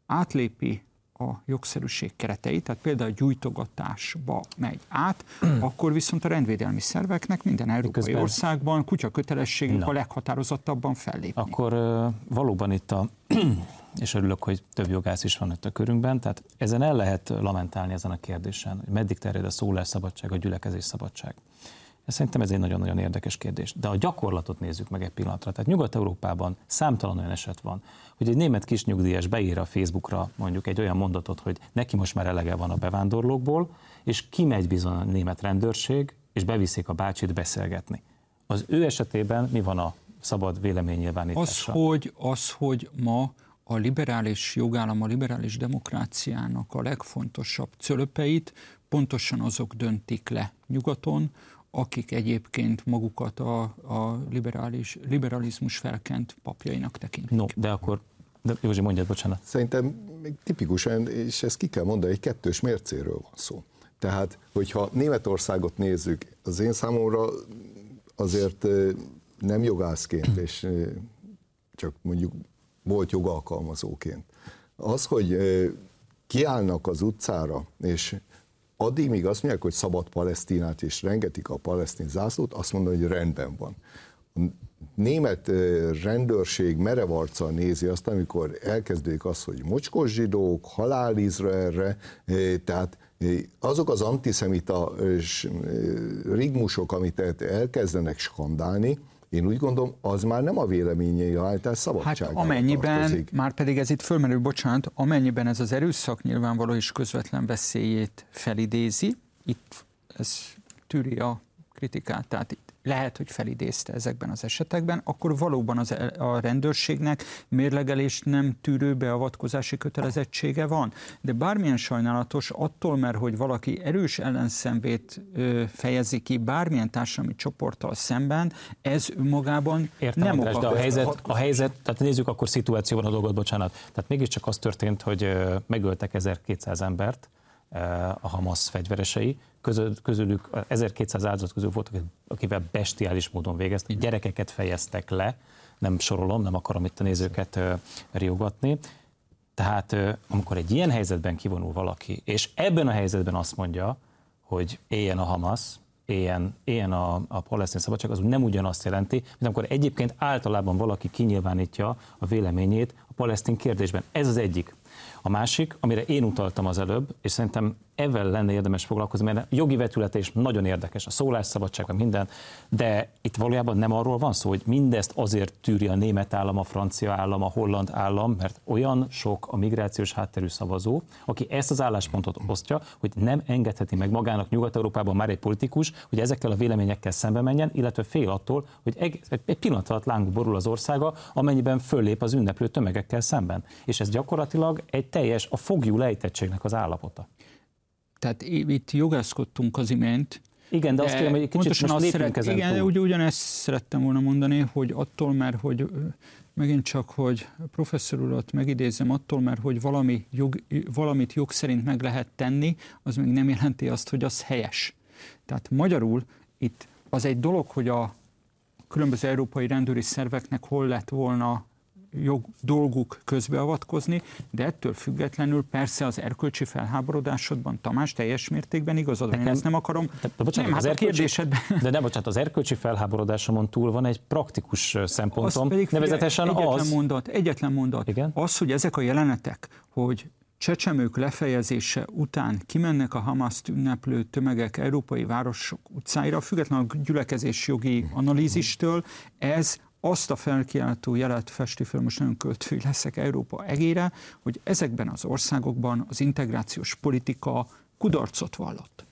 átlépi a jogszerűség kereteit, tehát például a gyújtogatásba megy át, akkor viszont a rendvédelmi szerveknek minden európai Közben... országban kutya kötelességük a leghatározottabban fellépni. Akkor valóban itt a, és örülök, hogy több jogász is van itt a körünkben, tehát ezen el lehet lamentálni ezen a kérdésen, hogy meddig terjed a szólásszabadság, a gyülekezés szabadság. Szerintem ez egy nagyon-nagyon érdekes kérdés. De a gyakorlatot nézzük meg egy pillanatra. Tehát Nyugat-Európában számtalan olyan eset van, hogy egy német kisnyugdíjas beír a Facebookra mondjuk egy olyan mondatot, hogy neki most már elege van a bevándorlókból, és kimegy bizony a német rendőrség, és beviszik a bácsit beszélgetni. Az ő esetében mi van a szabad véleménynyilvánítással? Az, hogy, az, hogy ma a liberális jogállam, a liberális demokráciának a legfontosabb cölöpeit pontosan azok döntik le nyugaton, akik egyébként magukat a, a liberális, liberalizmus felkent papjainak tekintik. No, de akkor de Józsi, mondjad, bocsánat. Szerintem még tipikusan, és ezt ki kell mondani, egy kettős mércéről van szó. Tehát, hogyha Németországot nézzük, az én számomra azért nem jogászként, és csak mondjuk volt jogalkalmazóként. Az, hogy kiállnak az utcára, és addig, míg azt mondják, hogy szabad Palesztinát, és rengetik a palesztin zászlót, azt mondom, hogy rendben van. A német rendőrség merevarccal nézi azt, amikor elkezdődik az, hogy mocskos zsidók, halál Izraelre, tehát azok az antiszemita rigmusok, amit elkezdenek skandálni, én úgy gondolom, az már nem a véleményei állítás szabadságára Hát amennyiben, tartozik. már pedig ez itt fölmerül, bocsánat, amennyiben ez az erőszak nyilvánvaló és közvetlen veszélyét felidézi, itt ez tűri a kritikát, tehát lehet, hogy felidézte ezekben az esetekben, akkor valóban az, a rendőrségnek mérlegelést nem tűrő beavatkozási kötelezettsége van. De bármilyen sajnálatos, attól, mert hogy valaki erős ellenszenvét ö, fejezi ki bármilyen társadalmi csoporttal szemben, ez önmagában Értem, nem András, de a helyzet, a helyzet, tehát nézzük akkor szituációban a dolgot, bocsánat. Tehát mégiscsak az történt, hogy megöltek 1200 embert, a Hamas fegyveresei, közül, közülük 1200 áldozat közül voltak, akivel bestiális módon végeztek, gyerekeket fejeztek le, nem sorolom, nem akarom itt a nézőket riogatni. Tehát amikor egy ilyen helyzetben kivonul valaki, és ebben a helyzetben azt mondja, hogy éljen a Hamas, éljen, éljen a, a palesztin szabadság, az nem ugyanazt jelenti, mint amikor egyébként általában valaki kinyilvánítja a véleményét a palesztin kérdésben. Ez az egyik. A másik, amire én utaltam az előbb, és szerintem ezzel lenne érdemes foglalkozni, mert a jogi vetülete is nagyon érdekes, a szólásszabadság, minden, de itt valójában nem arról van szó, hogy mindezt azért tűri a német állam, a francia állam, a holland állam, mert olyan sok a migrációs hátterű szavazó, aki ezt az álláspontot osztja, hogy nem engedheti meg magának Nyugat-Európában már egy politikus, hogy ezekkel a véleményekkel szembe menjen, illetve fél attól, hogy egy, egy pillanat alatt lángú borul az országa, amennyiben föllép az ünneplő tömegekkel szemben. És ez gyakorlatilag egy teljes, a fogjú lejtettségnek az állapota. Tehát itt jogászkodtunk az imént, igen, de, de azt kérem, hogy egy kicsit most azt szeret, ezen Igen, úgy, ugyanezt szerettem volna mondani, hogy attól, mert hogy megint csak, hogy professzor urat megidézem, attól, mert hogy valami jog, valamit jog szerint meg lehet tenni, az még nem jelenti azt, hogy az helyes. Tehát magyarul itt az egy dolog, hogy a különböző európai rendőri szerveknek hol lett volna jog, dolguk közbeavatkozni, de ettől függetlenül persze az erkölcsi felháborodásodban, Tamás, teljes mértékben igazad van, én ezt nem akarom. De, de bocsánat, nem, hát a kérdésedben. De nem, bocsánat, az erkölcsi felháborodásomon túl van egy praktikus szempontom, az pedig, nevezetesen egyetlen az... Mondat, egyetlen mondat. Igen? Az, hogy ezek a jelenetek, hogy csecsemők lefejezése után kimennek a Hamaszt ünneplő tömegek európai városok utcáira, függetlenül a gyülekezés jogi analízistől, ez azt a felkiáltó jelet festi föl, most nagyon költői leszek Európa egére, hogy ezekben az országokban az integrációs politika kudarcot vallott.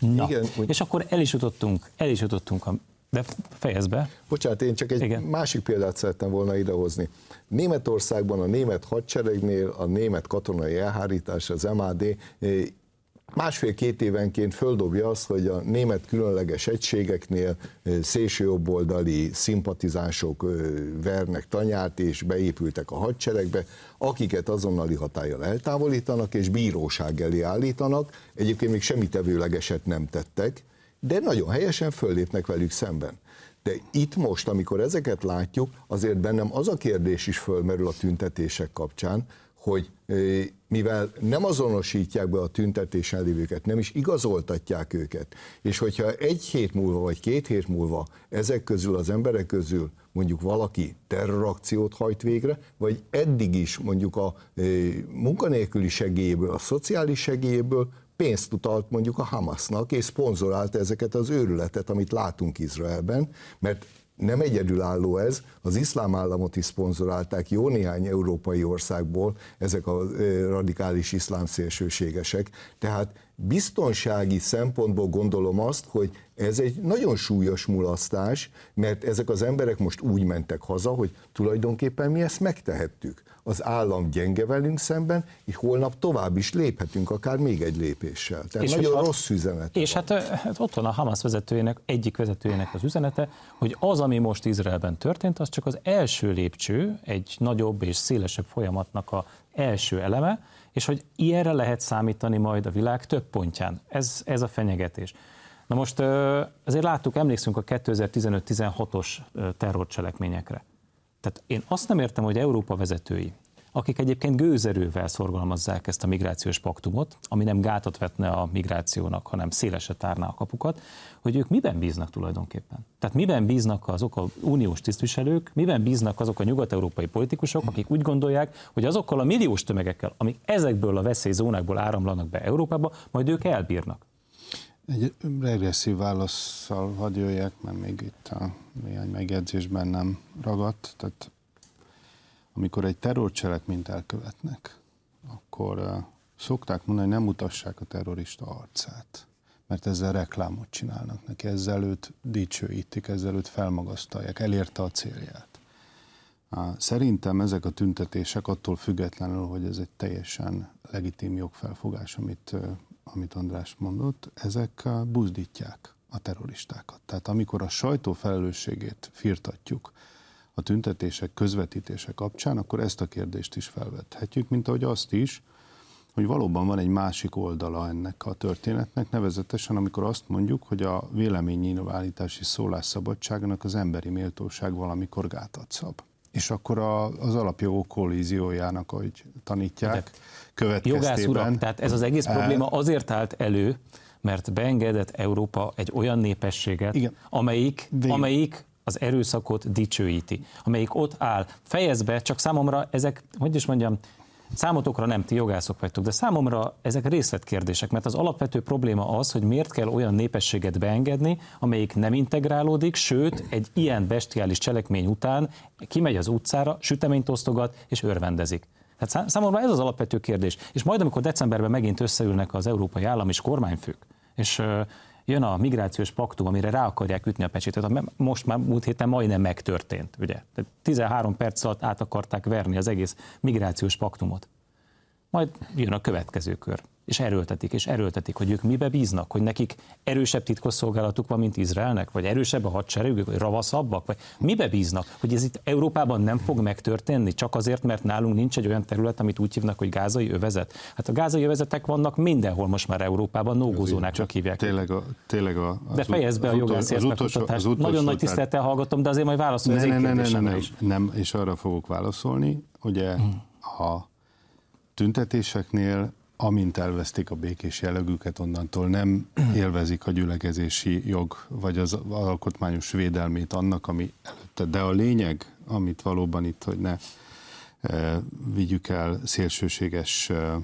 Na, Igen, úgy... és akkor el is jutottunk, el is jutottunk a de fejezd be. Bocsánat, én csak egy Igen. másik példát szerettem volna idehozni. Németországban a német hadseregnél a német katonai elhárítás, az MAD másfél-két évenként földobja azt, hogy a német különleges egységeknél szélsőjobboldali szimpatizánsok vernek tanyát, és beépültek a hadseregbe, akiket azonnali hatállyal eltávolítanak, és bíróság elé állítanak. Egyébként még semmi tevőlegeset nem tettek, de nagyon helyesen föllépnek velük szemben. De itt most, amikor ezeket látjuk, azért bennem az a kérdés is fölmerül a tüntetések kapcsán, hogy mivel nem azonosítják be a tüntetésen lévőket, nem is igazoltatják őket, és hogyha egy hét múlva vagy két hét múlva ezek közül az emberek közül mondjuk valaki terrorakciót hajt végre, vagy eddig is mondjuk a munkanélküli segélyéből, a szociális segélyéből pénzt utalt mondjuk a Hamasnak, és szponzorálta ezeket az őrületet, amit látunk Izraelben, mert nem egyedülálló ez, az iszlám államot is szponzorálták jó néhány európai országból ezek a radikális iszlám szélsőségesek. Tehát biztonsági szempontból gondolom azt, hogy ez egy nagyon súlyos mulasztás, mert ezek az emberek most úgy mentek haza, hogy tulajdonképpen mi ezt megtehettük az állam gyenge velünk szemben, és holnap tovább is léphetünk, akár még egy lépéssel. Tehát és nagyon hat, rossz üzenet. És hát, hát ott van a Hamas vezetőjének, egyik vezetőjének az üzenete, hogy az, ami most Izraelben történt, az csak az első lépcső, egy nagyobb és szélesebb folyamatnak a első eleme, és hogy ilyenre lehet számítani majd a világ több pontján. Ez, ez a fenyegetés. Na most azért láttuk, emlékszünk a 2015-16-os terrorcselekményekre. Tehát én azt nem értem, hogy Európa vezetői, akik egyébként gőzerővel szorgalmazzák ezt a migrációs paktumot, ami nem gátat vetne a migrációnak, hanem szélesre tárná a kapukat, hogy ők miben bíznak tulajdonképpen. Tehát miben bíznak azok a uniós tisztviselők, miben bíznak azok a nyugat-európai politikusok, akik úgy gondolják, hogy azokkal a milliós tömegekkel, amik ezekből a veszélyzónákból áramlanak be Európába, majd ők elbírnak. Egy regresszív válaszsal hadd jöjjek, mert még itt a néhány megjegyzésben nem ragadt. Tehát amikor egy terrorcselekményt elkövetnek, akkor uh, szokták mondani, hogy nem mutassák a terrorista arcát, mert ezzel reklámot csinálnak neki, ezzel őt dicsőítik, ezzel őt felmagasztalják, elérte a célját. Szerintem ezek a tüntetések attól függetlenül, hogy ez egy teljesen legitim jogfelfogás, amit uh, amit András mondott, ezek buzdítják a terroristákat. Tehát amikor a sajtó felelősségét firtatjuk a tüntetések, közvetítése kapcsán, akkor ezt a kérdést is felvethetjük, mint ahogy azt is, hogy valóban van egy másik oldala ennek a történetnek, nevezetesen amikor azt mondjuk, hogy a véleménynyilvánítási szólásszabadságnak az emberi méltóság valamikor gátat szab. És akkor a, az alapjogok kollíziójának, ahogy tanítják, következtében... Jogász urak, tehát ez az egész probléma azért állt elő, mert beengedett Európa egy olyan népességet, Igen. amelyik, amelyik az erőszakot dicsőíti, amelyik ott áll. Fejezbe, csak számomra ezek, hogy is mondjam, Számotokra nem, ti jogászok vagytok, de számomra ezek részletkérdések, mert az alapvető probléma az, hogy miért kell olyan népességet beengedni, amelyik nem integrálódik, sőt, egy ilyen bestiális cselekmény után kimegy az utcára, süteményt osztogat és örvendezik. Tehát számomra ez az alapvető kérdés. És majd, amikor decemberben megint összeülnek az európai állam és kormányfők, és jön a migrációs paktum, amire rá akarják ütni a pecsétet, most már múlt héten majdnem megtörtént, ugye? Tehát 13 perc alatt át akarták verni az egész migrációs paktumot. Majd jön a következő kör és erőltetik, és erőltetik, hogy ők mibe bíznak, hogy nekik erősebb titkosszolgálatuk van, mint Izraelnek, vagy erősebb a hadseregük, vagy ravaszabbak, vagy mibe bíznak, hogy ez itt Európában nem fog megtörténni, csak azért, mert nálunk nincs egy olyan terület, amit úgy hívnak, hogy gázai övezet. Hát a gázai övezetek vannak mindenhol most már Európában, nógózónáknak hívják. Tényleg a, tényleg a, de fejezd be a jogászért Nagyon nagy tisztelettel hallgatom, de azért majd válaszolj ne, az ne, ne, ne, ne, is. Nem, és arra fogok válaszolni, ugye hmm. a tüntetéseknél amint elvesztik a békés jellegüket, onnantól nem élvezik a gyülekezési jog, vagy az alkotmányos védelmét annak, ami előtte. De a lényeg, amit valóban itt, hogy ne e, vigyük el szélsőséges e, e,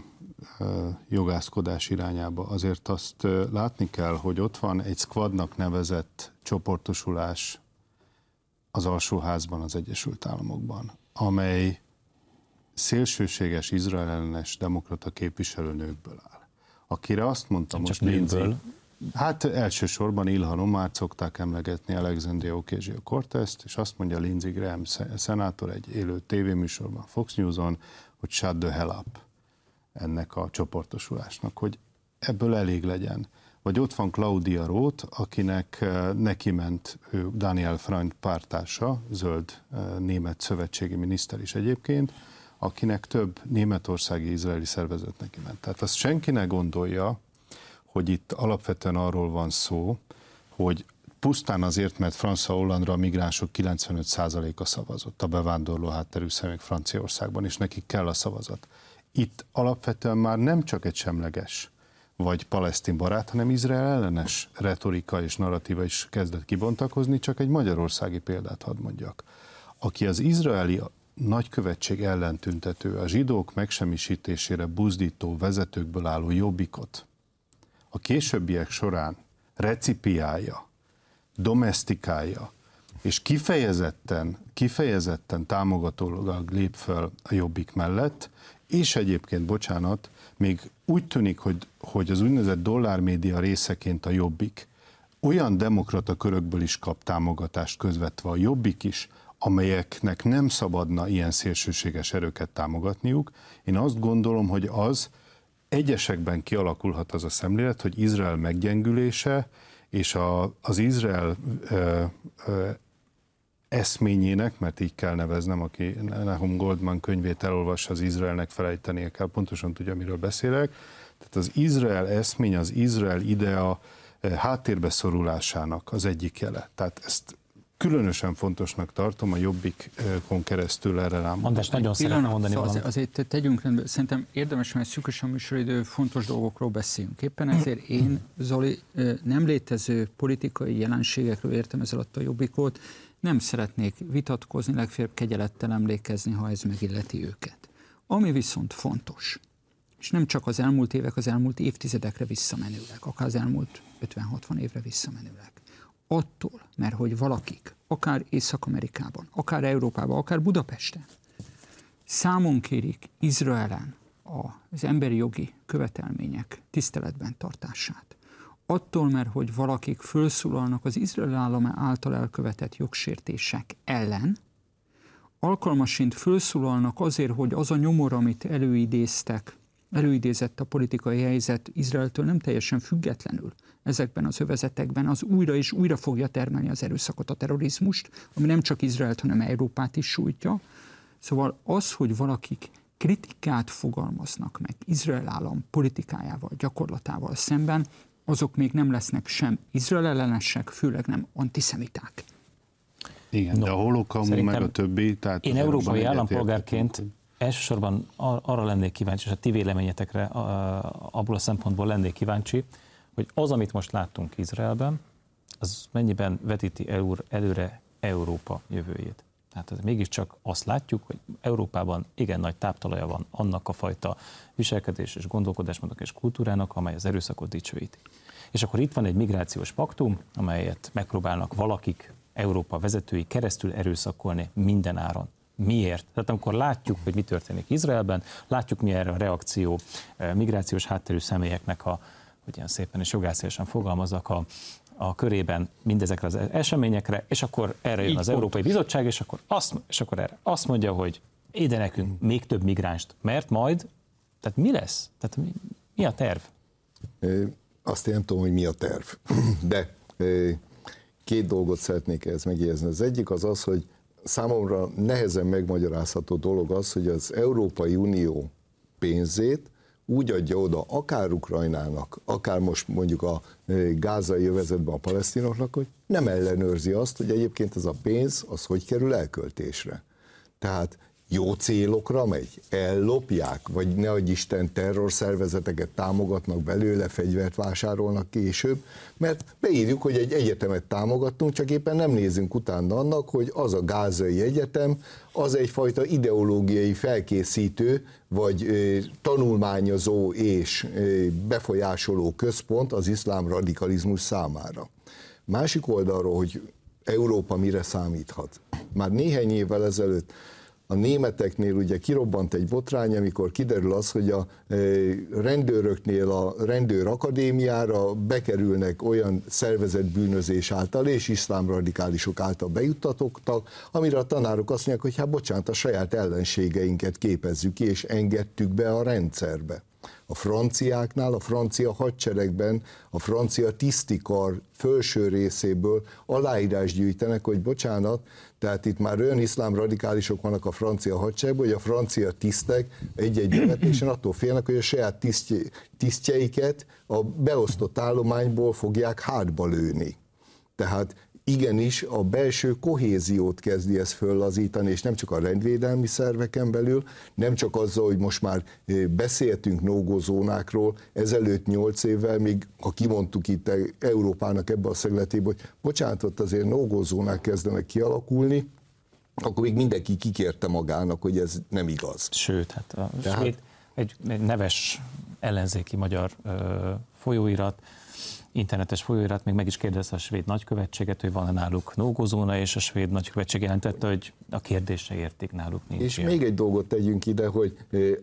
jogászkodás irányába, azért azt e, látni kell, hogy ott van egy squadnak nevezett csoportosulás az alsóházban az Egyesült Államokban, amely szélsőséges, izraellenes demokrata képviselőnőkből áll. Akire azt mondta most Lindsay, Hát elsősorban Ilhan Omárt szokták emlegetni Alexandria Ocasio-Cortezt, és azt mondja Lindsey Graham szenátor egy élő tévéműsorban, Fox News-on, hogy shut the hell up ennek a csoportosulásnak, hogy ebből elég legyen. Vagy ott van Claudia Roth, akinek eh, neki ment ő Daniel Freund pártársa, zöld eh, német szövetségi miniszter is egyébként, akinek több németországi izraeli szervezet neki ment. Tehát azt senki ne gondolja, hogy itt alapvetően arról van szó, hogy pusztán azért, mert Francia Hollandra a migránsok 95%-a szavazott, a bevándorló hátterű személyek Franciaországban, és nekik kell a szavazat. Itt alapvetően már nem csak egy semleges vagy palesztin barát, hanem Izrael ellenes retorika és narratíva is kezdett kibontakozni, csak egy magyarországi példát hadd mondjak. Aki az izraeli nagykövetség ellen tüntető, a zsidók megsemmisítésére buzdító vezetőkből álló jobbikot. A későbbiek során recipiálja, domestikálja, és kifejezetten, kifejezetten támogatólag lép föl a jobbik mellett, és egyébként, bocsánat, még úgy tűnik, hogy, hogy az úgynevezett dollármédia részeként a jobbik olyan demokrata körökből is kap támogatást közvetve a jobbik is, amelyeknek nem szabadna ilyen szélsőséges erőket támogatniuk. Én azt gondolom, hogy az egyesekben kialakulhat az a szemlélet, hogy Izrael meggyengülése és a, az Izrael ö, ö, eszményének, mert így kell neveznem, aki Nahum Goldman könyvét elolvassa, az Izraelnek felejtenie kell, pontosan tudja, miről beszélek. Tehát az Izrael eszmény, az Izrael idea háttérbe szorulásának az egyik jele. Tehát ezt különösen fontosnak tartom a Jobbikon keresztül erre rám. András, nagyon szeretném mondani szóval valamit. Azért tegyünk rendben, szerintem érdemes, mert szűkös a műsoridő, fontos dolgokról beszélünk. Éppen ezért én, Zoli, nem létező politikai jelenségekről értem ez alatt a Jobbikot, nem szeretnék vitatkozni, legfeljebb kegyelettel emlékezni, ha ez megilleti őket. Ami viszont fontos, és nem csak az elmúlt évek, az elmúlt évtizedekre visszamenőleg, akár az elmúlt 50-60 évre visszamenőleg attól, mert hogy valakik, akár Észak-Amerikában, akár Európában, akár Budapesten számon kérik Izraelen az emberi jogi követelmények tiszteletben tartását. Attól, mert hogy valakik felszólalnak az Izrael állama által elkövetett jogsértések ellen, alkalmasint felszólalnak azért, hogy az a nyomor, amit előidéztek, előidézett a politikai helyzet Izraeltől nem teljesen függetlenül, ezekben az övezetekben, az újra és újra fogja termelni az erőszakot, a terrorizmust, ami nem csak Izraelt, hanem Európát is sújtja. Szóval az, hogy valakik kritikát fogalmaznak meg Izrael állam politikájával, gyakorlatával szemben, azok még nem lesznek sem Izrael ellenesek, főleg nem antiszemiták. Igen, no, de a holokaum meg a többi. Tehát én európai állampolgárként elsősorban arra lennék kíváncsi, és a ti véleményetekre abból a szempontból lennék kíváncsi, hogy az, amit most láttunk Izraelben, az mennyiben vetíti előre Európa jövőjét. Tehát ez mégiscsak azt látjuk, hogy Európában igen nagy táptalaja van annak a fajta viselkedés és gondolkodásmódok és kultúrának, amely az erőszakot dicsőíti. És akkor itt van egy migrációs paktum, amelyet megpróbálnak valakik, Európa vezetői keresztül erőszakolni minden áron. Miért? Tehát amikor látjuk, hogy mi történik Izraelben, látjuk mi erre a reakció eh, migrációs hátterű személyeknek a, hogy ilyen szépen és jogászélyesen fogalmazok, a, a körében mindezekre az eseményekre, és akkor erre jön Így az pont. Európai Bizottság, és akkor, azt, és akkor erre azt mondja, hogy ide nekünk még több migránst, mert majd, tehát mi lesz? Tehát mi, mi a terv? Azt én nem tudom, hogy mi a terv, de két dolgot szeretnék ehhez megjegyezni. Az egyik az az, hogy számomra nehezen megmagyarázható dolog az, hogy az Európai Unió pénzét úgy adja oda akár Ukrajnának, akár most mondjuk a gázai övezetben a palesztinoknak, hogy nem ellenőrzi azt, hogy egyébként ez a pénz, az hogy kerül elköltésre. Tehát jó célokra megy, ellopják, vagy ne adj Isten terrorszervezeteket támogatnak belőle, fegyvert vásárolnak később, mert beírjuk, hogy egy egyetemet támogattunk, csak éppen nem nézünk utána annak, hogy az a gázai egyetem, az egyfajta ideológiai felkészítő, vagy tanulmányozó és befolyásoló központ az iszlám radikalizmus számára. Másik oldalról, hogy Európa mire számíthat. Már néhány évvel ezelőtt a németeknél ugye kirobbant egy botrány, amikor kiderül az, hogy a e, rendőröknél a rendőr akadémiára bekerülnek olyan szervezett bűnözés által és iszlám radikálisok által bejuttatottak, amire a tanárok azt mondják, hogy hát bocsánat, a saját ellenségeinket képezzük ki, és engedtük be a rendszerbe a franciáknál, a francia hadseregben, a francia tisztikar felső részéből aláírás gyűjtenek, hogy bocsánat, tehát itt már olyan iszlám radikálisok vannak a francia hadseregben, hogy a francia tisztek egy-egy jövetésen attól félnek, hogy a saját tisztje, tisztjeiket a beosztott állományból fogják hátba lőni. Tehát igenis a belső kohéziót kezdi ez föllazítani, és nem csak a rendvédelmi szerveken belül, nem csak azzal, hogy most már eh, beszéltünk nógózónákról, ezelőtt nyolc évvel még, ha kimondtuk itt Európának ebbe a szegletébe, hogy bocsánat, ott azért nógózónák kezdenek kialakulni, akkor még mindenki kikérte magának, hogy ez nem igaz. Sőt, hát a Tehát... svéd, egy, egy neves ellenzéki magyar ö, folyóirat, internetes folyóirat még meg is kérdezte a svéd nagykövetséget, hogy van-e náluk nógozóna, és a svéd nagykövetség jelentette, hogy a kérdésre értik náluk nincs És ilyen. még egy dolgot tegyünk ide, hogy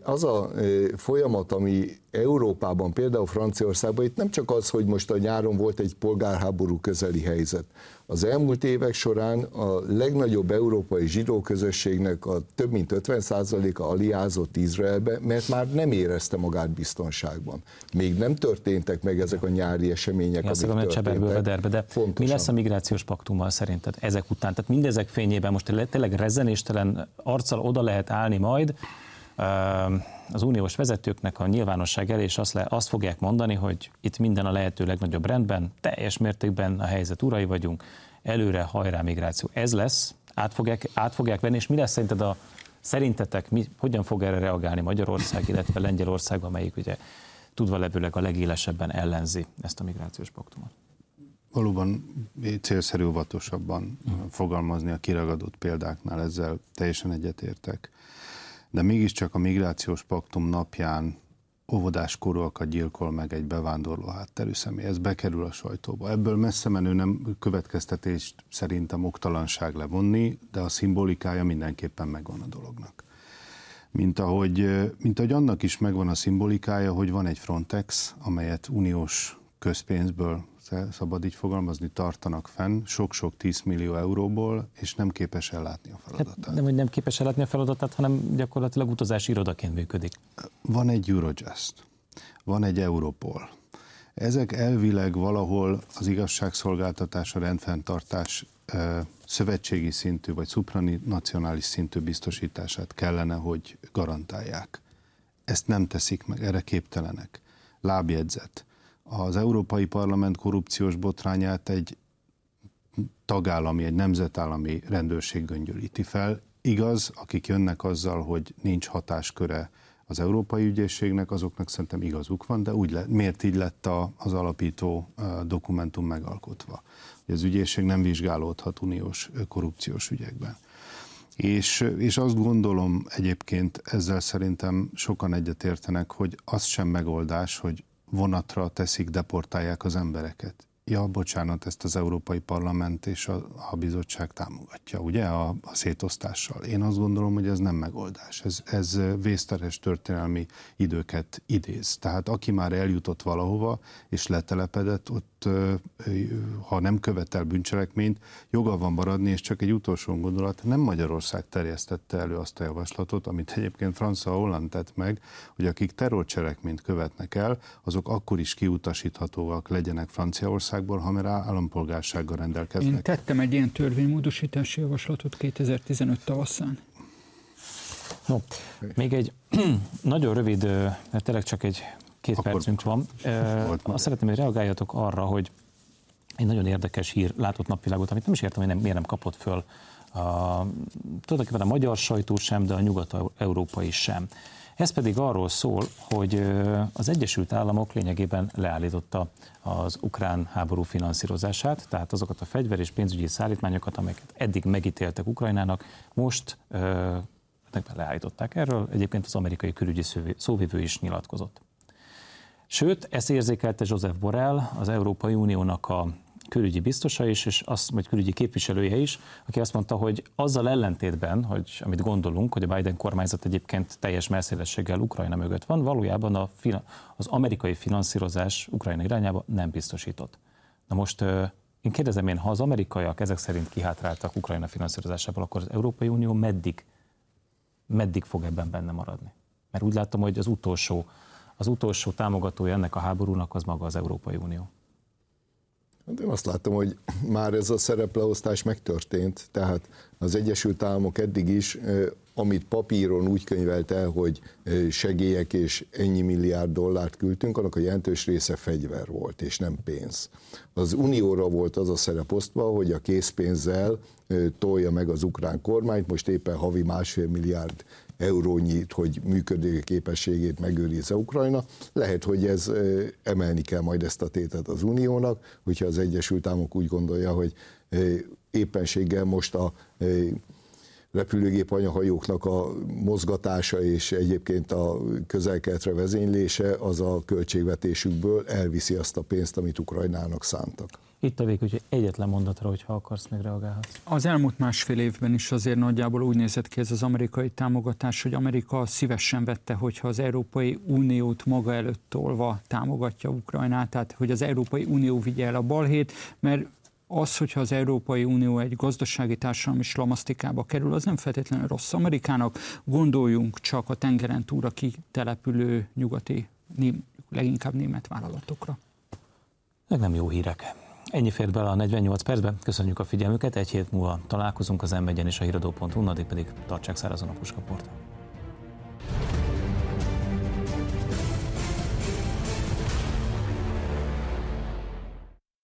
az a folyamat, ami Európában, például Franciaországban, itt nem csak az, hogy most a nyáron volt egy polgárháború közeli helyzet, az elmúlt évek során a legnagyobb európai zsidó közösségnek a több mint 50%-a aliázott Izraelbe, mert már nem érezte magát biztonságban. Még nem történtek meg ezek a nyári események, ja, amik történtek. Vederbe, de Fontosan. mi lesz a migrációs paktummal szerinted ezek után? Tehát mindezek fényében most tényleg rezenéstelen arccal oda lehet állni majd, az uniós vezetőknek a nyilvánosság elé, és azt, le, azt fogják mondani, hogy itt minden a lehető legnagyobb rendben, teljes mértékben a helyzet urai vagyunk, előre hajrá migráció. Ez lesz, át fogják, át fogják venni, és mi lesz szerinted a, szerintetek, mi, hogyan fog erre reagálni Magyarország, illetve Lengyelország, amelyik ugye tudva levőleg a legélesebben ellenzi ezt a migrációs paktumot? Valóban célszerű óvatosabban uh-huh. fogalmazni a kiragadott példáknál, ezzel teljesen egyetértek de mégiscsak a migrációs paktum napján óvodás korúakat gyilkol meg egy bevándorló hátterű személy. Ez bekerül a sajtóba. Ebből messze menő nem következtetést szerintem oktalanság levonni, de a szimbolikája mindenképpen megvan a dolognak. Mint ahogy, mint ahogy annak is megvan a szimbolikája, hogy van egy Frontex, amelyet uniós közpénzből szabad így fogalmazni, tartanak fenn sok-sok 10 millió euróból, és nem képes ellátni a hát feladatát. Hát nem, hogy nem képes ellátni a feladatát, hanem gyakorlatilag utazási irodaként működik. Van egy Eurojust, van egy Europol. Ezek elvileg valahol az igazságszolgáltatás, a rendfenntartás szövetségi szintű vagy supranacionális szintű biztosítását kellene, hogy garantálják. Ezt nem teszik meg, erre képtelenek. Lábjegyzet. Az Európai Parlament korrupciós botrányát egy tagállami, egy nemzetállami rendőrség göngyölíti fel. Igaz, akik jönnek azzal, hogy nincs hatásköre az Európai Ügyészségnek, azoknak szerintem igazuk van, de úgy le, miért így lett a, az alapító dokumentum megalkotva? Hogy az ügyészség nem vizsgálódhat uniós korrupciós ügyekben. És, és azt gondolom egyébként, ezzel szerintem sokan egyetértenek, hogy az sem megoldás, hogy vonatra teszik, deportálják az embereket ja, bocsánat, ezt az Európai Parlament és a, a bizottság támogatja, ugye, a, a szétosztással. Én azt gondolom, hogy ez nem megoldás. Ez, ez vészteres történelmi időket idéz. Tehát aki már eljutott valahova, és letelepedett, ott, ha nem követel bűncselekményt, joga van maradni, és csak egy utolsó gondolat, nem Magyarország terjesztette elő azt a javaslatot, amit egyébként Francia Holland tett meg, hogy akik terrorcselekményt követnek el, azok akkor is kiutasíthatóak legyenek Franciaország, Franciaországból, ha már állampolgársággal rendelkeznek. Én tettem egy ilyen törvénymódosítási javaslatot 2015 tavaszán. No, még egy nagyon rövid, mert tényleg csak egy két Akkor percünk van. Azt szeretném, hogy reagáljatok arra, hogy egy nagyon érdekes hír látott napvilágot, amit nem is értem, hogy nem, miért nem kapott föl a, tulajdonképpen a magyar sajtó sem, de a nyugat-európai sem. Ez pedig arról szól, hogy az Egyesült Államok lényegében leállította az ukrán háború finanszírozását, tehát azokat a fegyver és pénzügyi szállítmányokat, amelyeket eddig megítéltek Ukrajnának, most leállították. Erről egyébként az amerikai külügyi szóvivő is nyilatkozott. Sőt, ezt érzékelte Joseph Borrell, az Európai Uniónak a külügyi biztosa is, és azt, vagy külügyi képviselője is, aki azt mondta, hogy azzal ellentétben, hogy amit gondolunk, hogy a Biden kormányzat egyébként teljes messzélességgel Ukrajna mögött van, valójában a, az amerikai finanszírozás Ukrajna irányába nem biztosított. Na most én kérdezem én, ha az amerikaiak ezek szerint kihátráltak Ukrajna finanszírozásából, akkor az Európai Unió meddig, meddig fog ebben benne maradni? Mert úgy látom, hogy az utolsó, az utolsó támogatója ennek a háborúnak az maga az Európai Unió. Hát én azt látom, hogy már ez a szerepleosztás megtörtént, tehát az Egyesült Államok eddig is, amit papíron úgy könyvelt el, hogy segélyek és ennyi milliárd dollárt küldtünk, annak a jelentős része fegyver volt, és nem pénz. Az Unióra volt az a szerep osztva, hogy a készpénzzel tolja meg az ukrán kormányt, most éppen havi másfél milliárd eurónyit, hogy működő képességét megőrizze Ukrajna. Lehet, hogy ez emelni kell majd ezt a tétet az Uniónak, hogyha az Egyesült Államok úgy gondolja, hogy éppenséggel most a repülőgép anyahajóknak a mozgatása és egyébként a közelkeletre vezénylése az a költségvetésükből elviszi azt a pénzt, amit Ukrajnának szántak. Itt a vég, hogy egyetlen mondatra, hogyha akarsz, még reagálhatsz. Az elmúlt másfél évben is azért nagyjából úgy nézett ki ez az amerikai támogatás, hogy Amerika szívesen vette, hogyha az Európai Uniót maga előtt tolva támogatja Ukrajnát, tehát hogy az Európai Unió vigye el a balhét, mert az, hogyha az Európai Unió egy gazdasági társadalmi slamasztikába kerül, az nem feltétlenül rossz Amerikának. Gondoljunk csak a tengeren túlra kitelepülő nyugati, leginkább német vállalatokra. Meg nem jó hírek. Ennyi fért bele a 48 percbe. Köszönjük a figyelmüket. Egy hét múlva találkozunk az m és a híradó.hu, addig pedig tartsák szárazon a puskaport.